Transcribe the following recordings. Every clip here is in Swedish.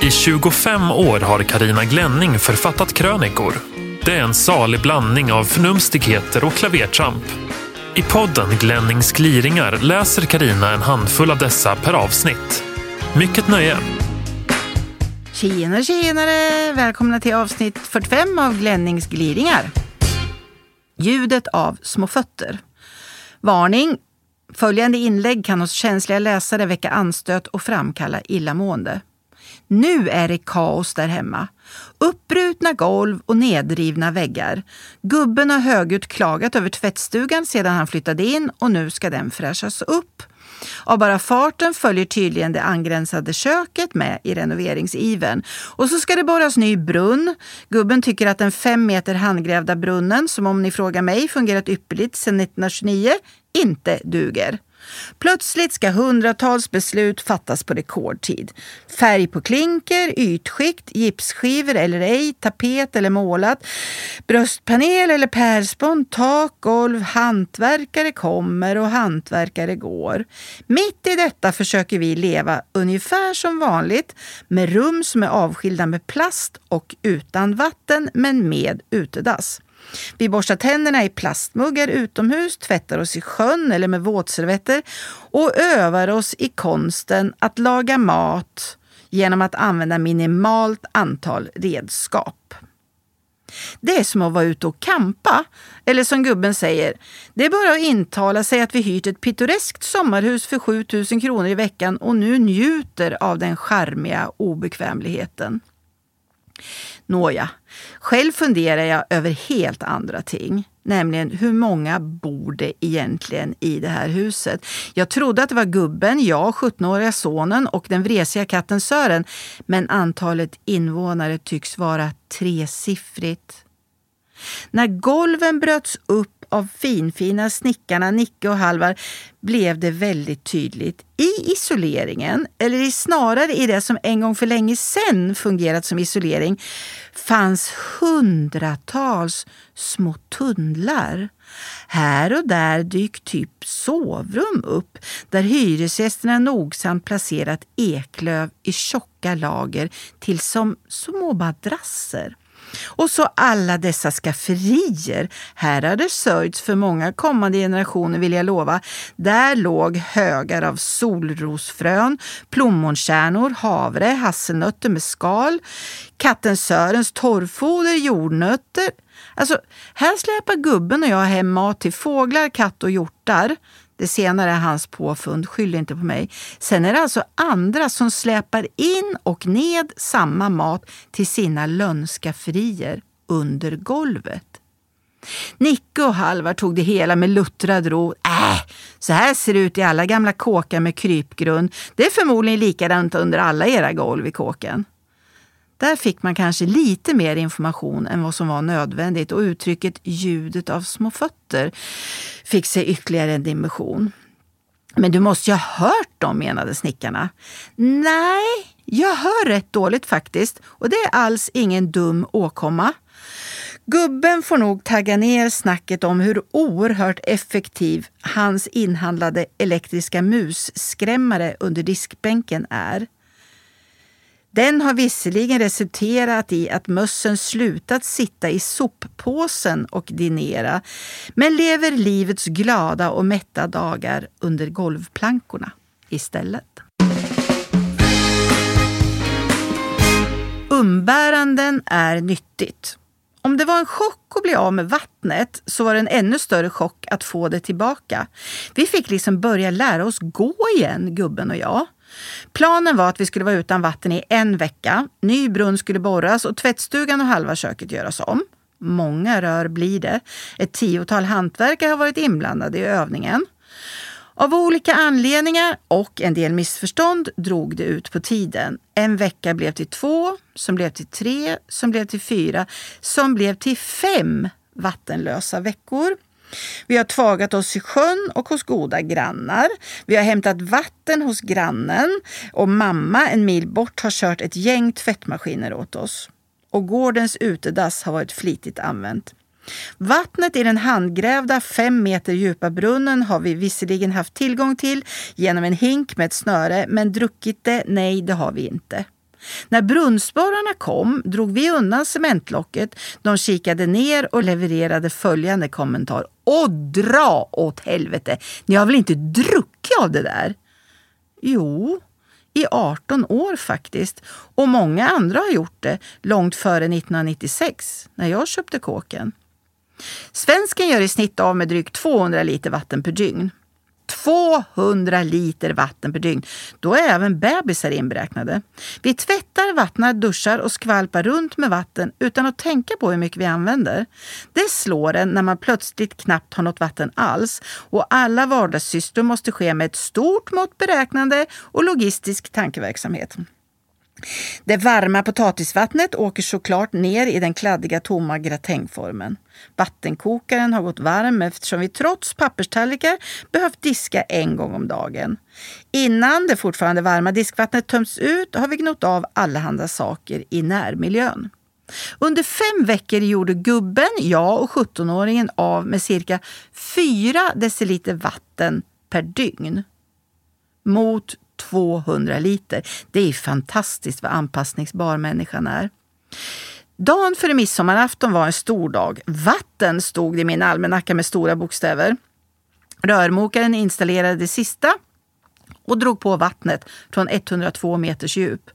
I 25 år har Karina Glänning författat krönikor. Det är en salig blandning av förnumstigheter och klavertramp. I podden Glennings gliringar läser Karina en handfull av dessa per avsnitt. Mycket nöje! Tjenare, tjenare! Välkomna till avsnitt 45 av Glennings gliringar. Ljudet av små fötter. Varning! Följande inlägg kan hos känsliga läsare väcka anstöt och framkalla illamående. Nu är det kaos där hemma. Uppbrutna golv och nedrivna väggar. Gubben har högljutt klagat över tvättstugan sedan han flyttade in och nu ska den fräschas upp. Av bara farten följer tydligen det angränsande köket med i renoveringsiven. Och så ska det borras ny brunn. Gubben tycker att den fem meter handgrävda brunnen, som om ni frågar mig fungerat ypperligt sedan 1929, inte duger. Plötsligt ska hundratals beslut fattas på rekordtid. Färg på klinker, ytskikt, gipsskivor eller ej, tapet eller målat, bröstpanel eller pärlspån, tak, golv, hantverkare kommer och hantverkare går. Mitt i detta försöker vi leva ungefär som vanligt med rum som är avskilda med plast och utan vatten men med utedass. Vi borstar tänderna i plastmuggar utomhus, tvättar oss i sjön eller med våtservetter och övar oss i konsten att laga mat genom att använda minimalt antal redskap. Det är som att vara ute och kampa. Eller som gubben säger, det är bara att intala sig att vi hyrt ett pittoreskt sommarhus för 7000 kronor i veckan och nu njuter av den charmiga obekvämligheten. Nåja, själv funderar jag över helt andra ting. Nämligen hur många bor det egentligen i det här huset? Jag trodde att det var gubben, jag, 17-åriga sonen och den vresiga katten Sören. Men antalet invånare tycks vara tresiffrigt. När golven bröts upp av finfina snickarna Nicke och Halvar blev det väldigt tydligt. I isoleringen, eller snarare i det som en gång för länge sedan fungerat som isolering, fanns hundratals små tunnlar. Här och där dyk typ sovrum upp där hyresgästerna nogsamt placerat eklöv i tjocka lager till som små madrasser. Och så alla dessa skafferier. Här har det sörjts för många kommande generationer vill jag lova. Där låg högar av solrosfrön, plommonkärnor, havre, hasselnötter med skal, katten Sörens torrfoder, jordnötter. Alltså, här släpar gubben och jag hem mat till fåglar, katt och hjortar. Det senare är hans påfund, skyll inte på mig. Sen är det alltså andra som släpar in och ned samma mat till sina lönnskafferier under golvet. Nicke och Halvar tog det hela med luttrad ro. Äh, så här ser det ut i alla gamla kåkar med krypgrund. Det är förmodligen likadant under alla era golv i kåken. Där fick man kanske lite mer information än vad som var nödvändigt och uttrycket ljudet av små fötter fick sig ytterligare en dimension. Men du måste ju ha hört dem, menade snickarna. Nej, jag hör rätt dåligt faktiskt och det är alls ingen dum åkomma. Gubben får nog tagga ner snacket om hur oerhört effektiv hans inhandlade elektriska musskrämmare under diskbänken är. Den har visserligen resulterat i att mössen slutat sitta i soppåsen och dinera, men lever livets glada och mätta dagar under golvplankorna istället. Umbäranden är nyttigt. Om det var en chock att bli av med vattnet så var det en ännu större chock att få det tillbaka. Vi fick liksom börja lära oss gå igen, gubben och jag. Planen var att vi skulle vara utan vatten i en vecka. Ny brunn skulle borras och tvättstugan och halva köket göras om. Många rör blir det. Ett tiotal hantverkare har varit inblandade i övningen. Av olika anledningar och en del missförstånd drog det ut på tiden. En vecka blev till två, som blev till tre, som blev till fyra, som blev till fem vattenlösa veckor. Vi har tvagat oss i sjön och hos goda grannar. Vi har hämtat vatten hos grannen och mamma en mil bort har kört ett gäng tvättmaskiner åt oss. Och gårdens utedass har varit flitigt använt. Vattnet i den handgrävda fem meter djupa brunnen har vi visserligen haft tillgång till genom en hink med ett snöre, men druckit det, nej det har vi inte. När brunnsborrarna kom drog vi undan cementlocket. De kikade ner och levererade följande kommentar. Och dra åt helvete! Ni har väl inte druckit av det där? Jo, i 18 år faktiskt. Och många andra har gjort det långt före 1996 när jag köpte kåken. Svensken gör i snitt av med drygt 200 liter vatten per dygn. 200 liter vatten per dygn. Då är även bebisar inberäknade. Vi tvättar, vattnar, duschar och skvalpar runt med vatten utan att tänka på hur mycket vi använder. Det slår en när man plötsligt knappt har något vatten alls och alla vardagssysslor måste ske med ett stort mått beräknande och logistisk tankeverksamhet. Det varma potatisvattnet åker såklart ner i den kladdiga tomma gratängformen. Vattenkokaren har gått varm eftersom vi trots papperstallrikar behövt diska en gång om dagen. Innan det fortfarande varma diskvattnet tömts ut har vi gnott av allehanda saker i närmiljön. Under fem veckor gjorde gubben, jag och 17-åringen av med cirka 4 deciliter vatten per dygn. Mot 200 liter. Det är fantastiskt vad anpassningsbar människan är. Dagen före midsommarafton var en stor dag. Vatten stod det i min almanacka med stora bokstäver. Rörmokaren installerade det sista och drog på vattnet från 102 meters djup.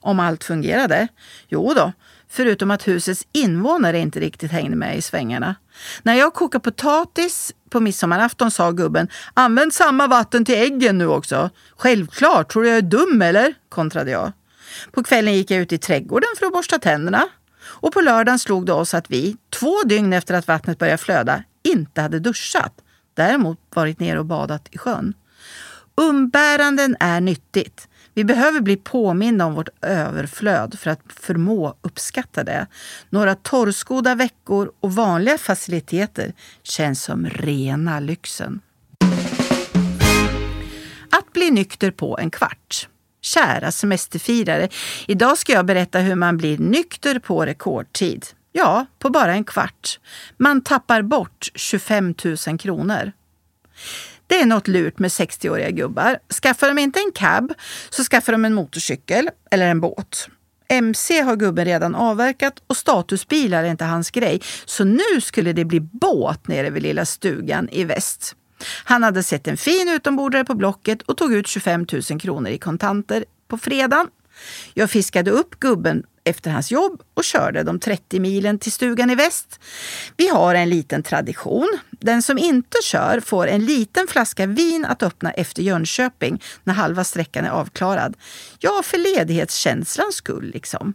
Om allt fungerade? Jo då, förutom att husets invånare inte riktigt hängde med i svängarna. När jag kokade potatis på midsommarafton sa gubben “Använd samma vatten till äggen nu också”. “Självklart, tror du jag är dum eller?” kontrade jag. På kvällen gick jag ut i trädgården för att borsta tänderna. Och på lördagen slog det oss att vi, två dygn efter att vattnet började flöda, inte hade duschat. Däremot varit nere och badat i sjön. Umbäranden är nyttigt. Vi behöver bli påminna om vårt överflöd för att förmå uppskatta det. Några torrskodda veckor och vanliga faciliteter känns som rena lyxen. Att bli nykter på en kvart. Kära semesterfirare, idag ska jag berätta hur man blir nykter på rekordtid. Ja, på bara en kvart. Man tappar bort 25 000 kronor. Det är något lurt med 60-åriga gubbar. Skaffar de inte en cab så skaffar de en motorcykel eller en båt. MC har gubben redan avverkat och statusbilar är inte hans grej. Så nu skulle det bli båt nere vid lilla stugan i väst. Han hade sett en fin utombordare på Blocket och tog ut 25 000 kronor i kontanter på fredagen. Jag fiskade upp gubben efter hans jobb och körde de 30 milen till stugan i väst. Vi har en liten tradition. Den som inte kör får en liten flaska vin att öppna efter Jönköping när halva sträckan är avklarad. Ja, för ledighetskänslans skull liksom.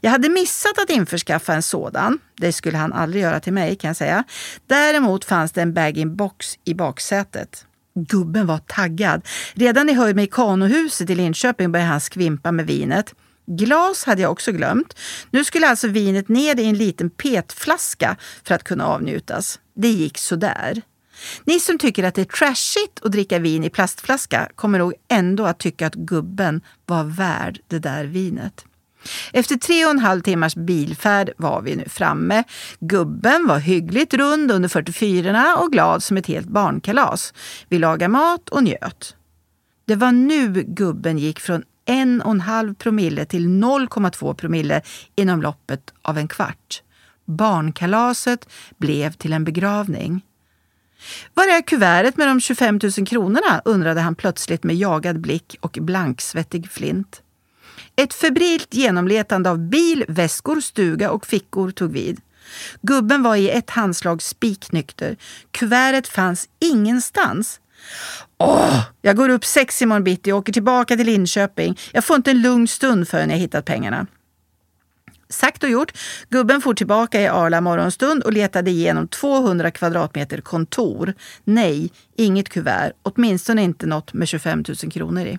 Jag hade missat att införskaffa en sådan. Det skulle han aldrig göra till mig kan jag säga. Däremot fanns det en bag-in-box i baksätet. Gubben var taggad. Redan i höjd med kanohuset i Linköping började han skvimpa med vinet. Glas hade jag också glömt. Nu skulle alltså vinet ner i en liten petflaska för att kunna avnjutas. Det gick sådär. Ni som tycker att det är trashigt att dricka vin i plastflaska kommer nog ändå att tycka att gubben var värd det där vinet. Efter tre och en halv timmars bilfärd var vi nu framme. Gubben var hyggligt rund under 44 och glad som ett helt barnkalas. Vi lagade mat och njöt. Det var nu gubben gick från en och en halv promille till 0,2 promille inom loppet av en kvart. Barnkalaset blev till en begravning. Var är kuvertet med de 25 000 kronorna? undrade han plötsligt med jagad blick och blanksvettig flint. Ett febrilt genomletande av bil, väskor, stuga och fickor tog vid. Gubben var i ett handslag spiknykter. Kuvertet fanns ingenstans. Åh, jag går upp sex imorgon bitti och åker tillbaka till Linköping. Jag får inte en lugn stund förrän jag hittat pengarna. Sagt och gjort. Gubben for tillbaka i Arla morgonstund och letade igenom 200 kvadratmeter kontor. Nej, inget kuvert. Åtminstone inte något med 25 000 kronor i.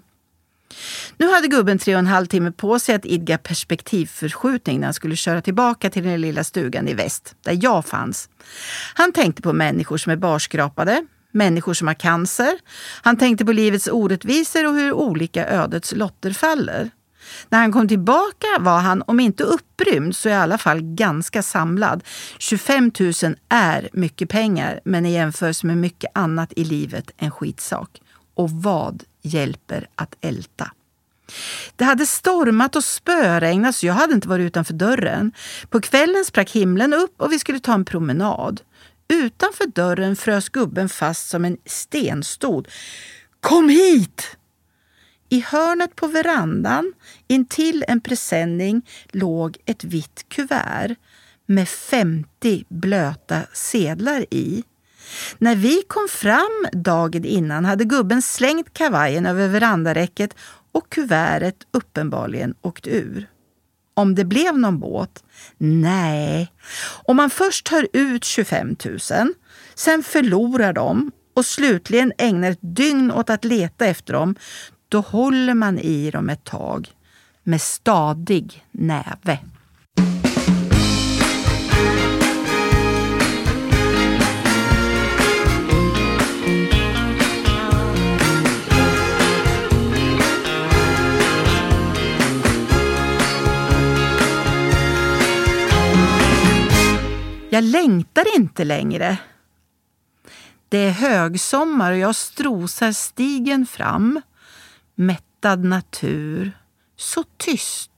Nu hade gubben tre och en halv timme på sig att idga perspektivförskjutning när han skulle köra tillbaka till den lilla stugan i väst, där jag fanns. Han tänkte på människor som är barskrapade, människor som har cancer. Han tänkte på livets orättvisor och hur olika ödets lotter faller. När han kom tillbaka var han, om inte upprymd, så i alla fall ganska samlad. 25 000 är mycket pengar, men i jämförelse med mycket annat i livet en skitsak. Och vad hjälper att älta? Det hade stormat och spöregnat så jag hade inte varit utanför dörren. På kvällen sprack himlen upp och vi skulle ta en promenad. Utanför dörren frös gubben fast som en stenstod. Kom hit! I hörnet på verandan intill en presenning låg ett vitt kuvert med 50 blöta sedlar i. När vi kom fram dagen innan hade gubben slängt kavajen över verandaräcket och kuvertet uppenbarligen åkt ur. Om det blev någon båt? Nej. Om man först tar ut 25 000, sen förlorar dem och slutligen ägnar ett dygn åt att leta efter dem, då håller man i dem ett tag med stadig näve. Jag längtar inte längre. Det är högsommar och jag strosar stigen fram. Mättad natur. Så tyst,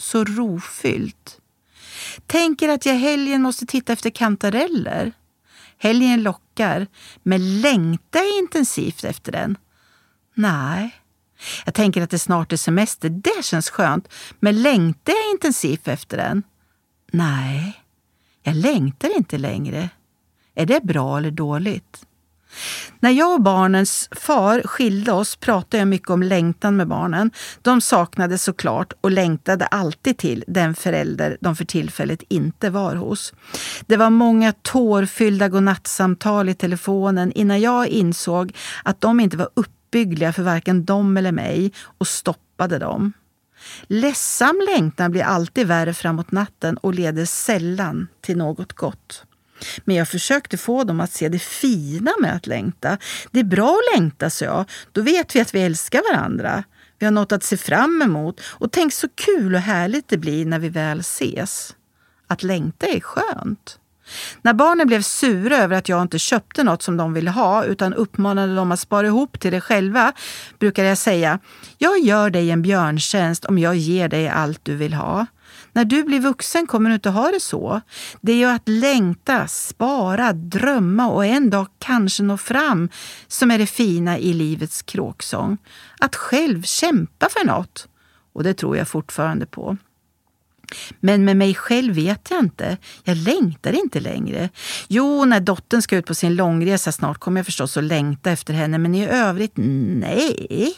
så rofyllt. Tänker att jag helgen måste titta efter kantareller. Helgen lockar, men längtar jag intensivt efter den? Nej. Jag tänker att det snart är semester. Det känns skönt. Men längtar jag intensivt efter den? Nej. Jag längtar inte längre. Är det bra eller dåligt? När jag och barnens far skilde oss pratade jag mycket om längtan med barnen. De saknade såklart och längtade alltid till den förälder de för tillfället inte var hos. Det var många tårfyllda godnattsamtal i telefonen innan jag insåg att de inte var uppbyggliga för varken dem eller mig och stoppade dem. Ledsam längtan blir alltid värre framåt natten och leder sällan till något gott. Men jag försökte få dem att se det fina med att längta. Det är bra att längta, sa jag. Då vet vi att vi älskar varandra. Vi har något att se fram emot. Och tänk så kul och härligt det blir när vi väl ses. Att längta är skönt. När barnen blev sura över att jag inte köpte något som de ville ha utan uppmanade dem att spara ihop till det själva brukade jag säga Jag gör dig en björntjänst om jag ger dig allt du vill ha. När du blir vuxen kommer du inte ha det så. Det är ju att längta, spara, drömma och en dag kanske nå fram som är det fina i livets kråksång. Att själv kämpa för något. Och det tror jag fortfarande på. Men med mig själv vet jag inte. Jag längtar inte längre. Jo, när dottern ska ut på sin långresa snart kommer jag förstås att längta efter henne, men i övrigt, nej,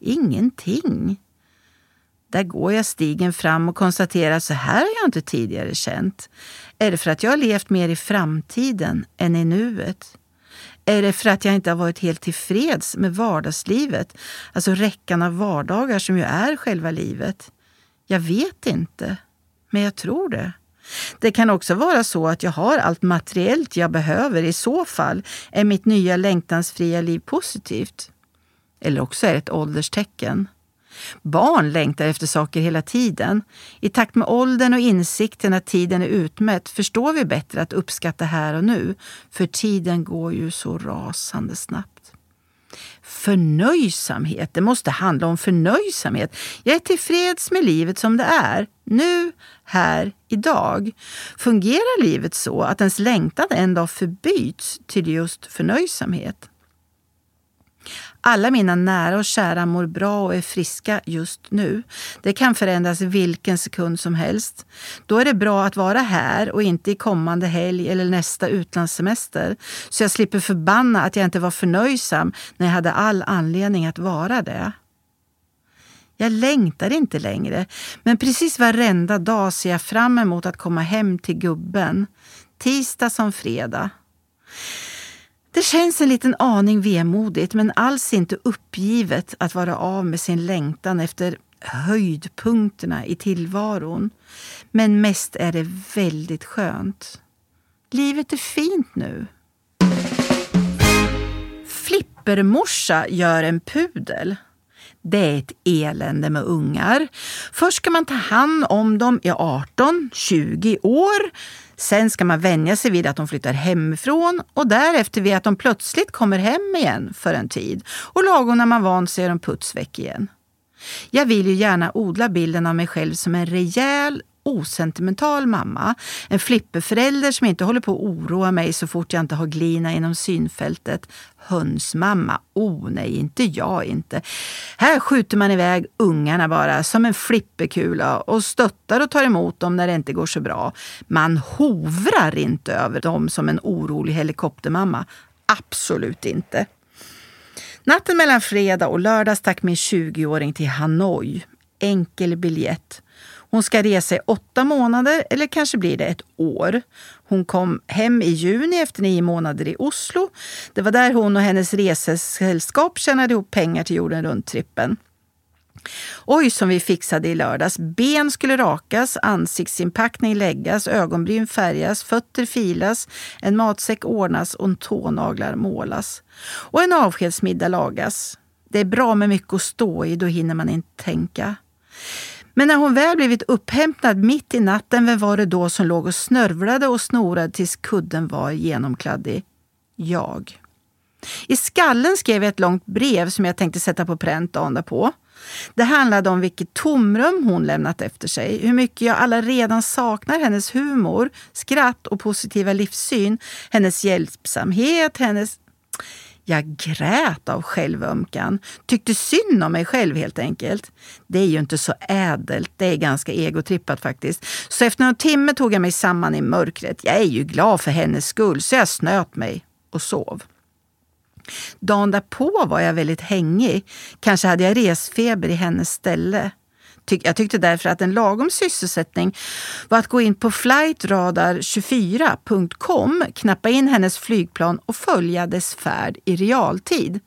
ingenting. Där går jag stigen fram och konstaterar så här har jag inte tidigare känt. Är det för att jag har levt mer i framtiden än i nuet? Är det för att jag inte har varit helt tillfreds med vardagslivet? Alltså räckan av vardagar som ju är själva livet. Jag vet inte men jag tror det. Det kan också vara så att jag har allt materiellt jag behöver. I så fall är mitt nya längtansfria liv positivt. Eller också är det ett ålderstecken. Barn längtar efter saker hela tiden. I takt med åldern och insikten att tiden är utmätt förstår vi bättre att uppskatta här och nu. För tiden går ju så rasande snabbt. Förnöjsamhet. Det måste handla om förnöjsamhet. Jag är tillfreds med livet som det är. Nu, här, idag. Fungerar livet så att ens längtan en dag förbyts till just förnöjsamhet? Alla mina nära och kära mår bra och är friska just nu. Det kan förändras vilken sekund som helst. Då är det bra att vara här och inte i kommande helg eller nästa utlandssemester. Så jag slipper förbanna att jag inte var förnöjsam när jag hade all anledning att vara det. Jag längtar inte längre, men precis varenda dag ser jag fram emot att komma hem till gubben. Tisdag som fredag. Det känns en liten aning vemodigt men alls inte uppgivet att vara av med sin längtan efter höjdpunkterna i tillvaron. Men mest är det väldigt skönt. Livet är fint nu. Flippermorsa gör en pudel. Det är ett elände med ungar. Först ska man ta hand om dem i 18-20 år. Sen ska man vänja sig vid att de flyttar hemifrån och därefter vid att de plötsligt kommer hem igen för en tid. Och lagom när man vant sig är de puts väck igen. Jag vill ju gärna odla bilden av mig själv som en rejäl, osentimental mamma. En flipperförälder som inte håller på att oroa mig så fort jag inte har glina inom synfältet. Hönsmamma? Oh nej, inte jag inte. Här skjuter man iväg ungarna bara som en flipperkula och stöttar och tar emot dem när det inte går så bra. Man hovrar inte över dem som en orolig helikoptermamma. Absolut inte. Natten mellan fredag och lördag stack min 20-åring till Hanoi. Enkel biljett. Hon ska resa i åtta månader eller kanske blir det ett år. Hon kom hem i juni efter nio månader i Oslo. Det var där hon och hennes resesällskap tjänade ihop pengar till jorden runt-trippen. Oj, som vi fixade i lördags. Ben skulle rakas, ansiktsinpackning läggas, ögonbryn färgas, fötter filas, en matsäck ordnas och tånaglar målas. Och en avskedsmiddag lagas. Det är bra med mycket att stå i, då hinner man inte tänka. Men när hon väl blivit upphämtad mitt i natten, vem var det då som låg och snörvlade och snorade tills kudden var genomkladdig? Jag. I skallen skrev jag ett långt brev som jag tänkte sätta på pränt dagen på. Det handlade om vilket tomrum hon lämnat efter sig, hur mycket jag alla redan saknar hennes humor, skratt och positiva livssyn, hennes hjälpsamhet, hennes... Jag grät av självömkan, tyckte synd om mig själv helt enkelt. Det är ju inte så ädelt, det är ganska egotrippat faktiskt. Så efter någon timme tog jag mig samman i mörkret. Jag är ju glad för hennes skull, så jag snöt mig och sov. Dagen därpå var jag väldigt hängig. Kanske hade jag resfeber i hennes ställe. Jag tyckte därför att en lagom sysselsättning var att gå in på flightradar24.com, knappa in hennes flygplan och följa dess färd i realtid.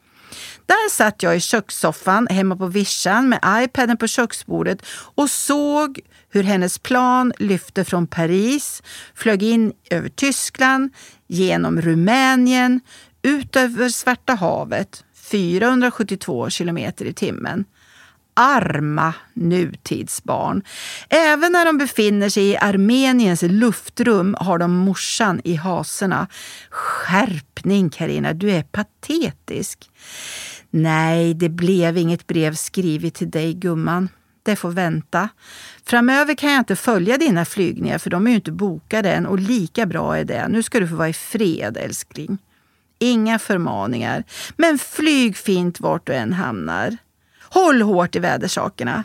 Där satt jag i kökssoffan hemma på vischan med iPaden på köksbordet och såg hur hennes plan lyfte från Paris, flög in över Tyskland, genom Rumänien, ut över Svarta havet 472 kilometer i timmen. Arma nutidsbarn. Även när de befinner sig i Armeniens luftrum har de morsan i haserna. Skärpning Karina, du är patetisk. Nej, det blev inget brev skrivet till dig gumman. Det får vänta. Framöver kan jag inte följa dina flygningar för de är ju inte bokade än och lika bra är det. Nu ska du få vara i fred älskling. Inga förmaningar, men flyg fint vart du än hamnar. Håll hårt i vädersakerna.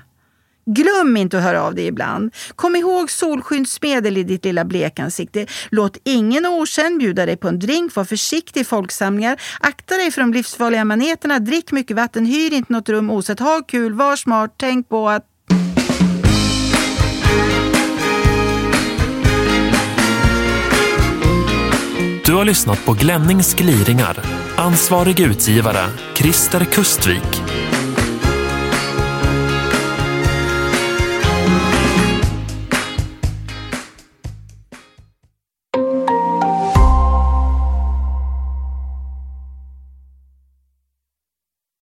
Glöm inte att höra av dig ibland. Kom ihåg solskyddsmedel i ditt lilla blekansikte. Låt ingen okänd bjuda dig på en drink. Var försiktig i folksamlingar. Akta dig för de livsfarliga maneterna. Drick mycket vatten. Hyr inte något rum osett. Ha kul. Var smart. Tänk på att Du har lyssnat på Glennings gliringar. Ansvarig utgivare, Christer Kustvik.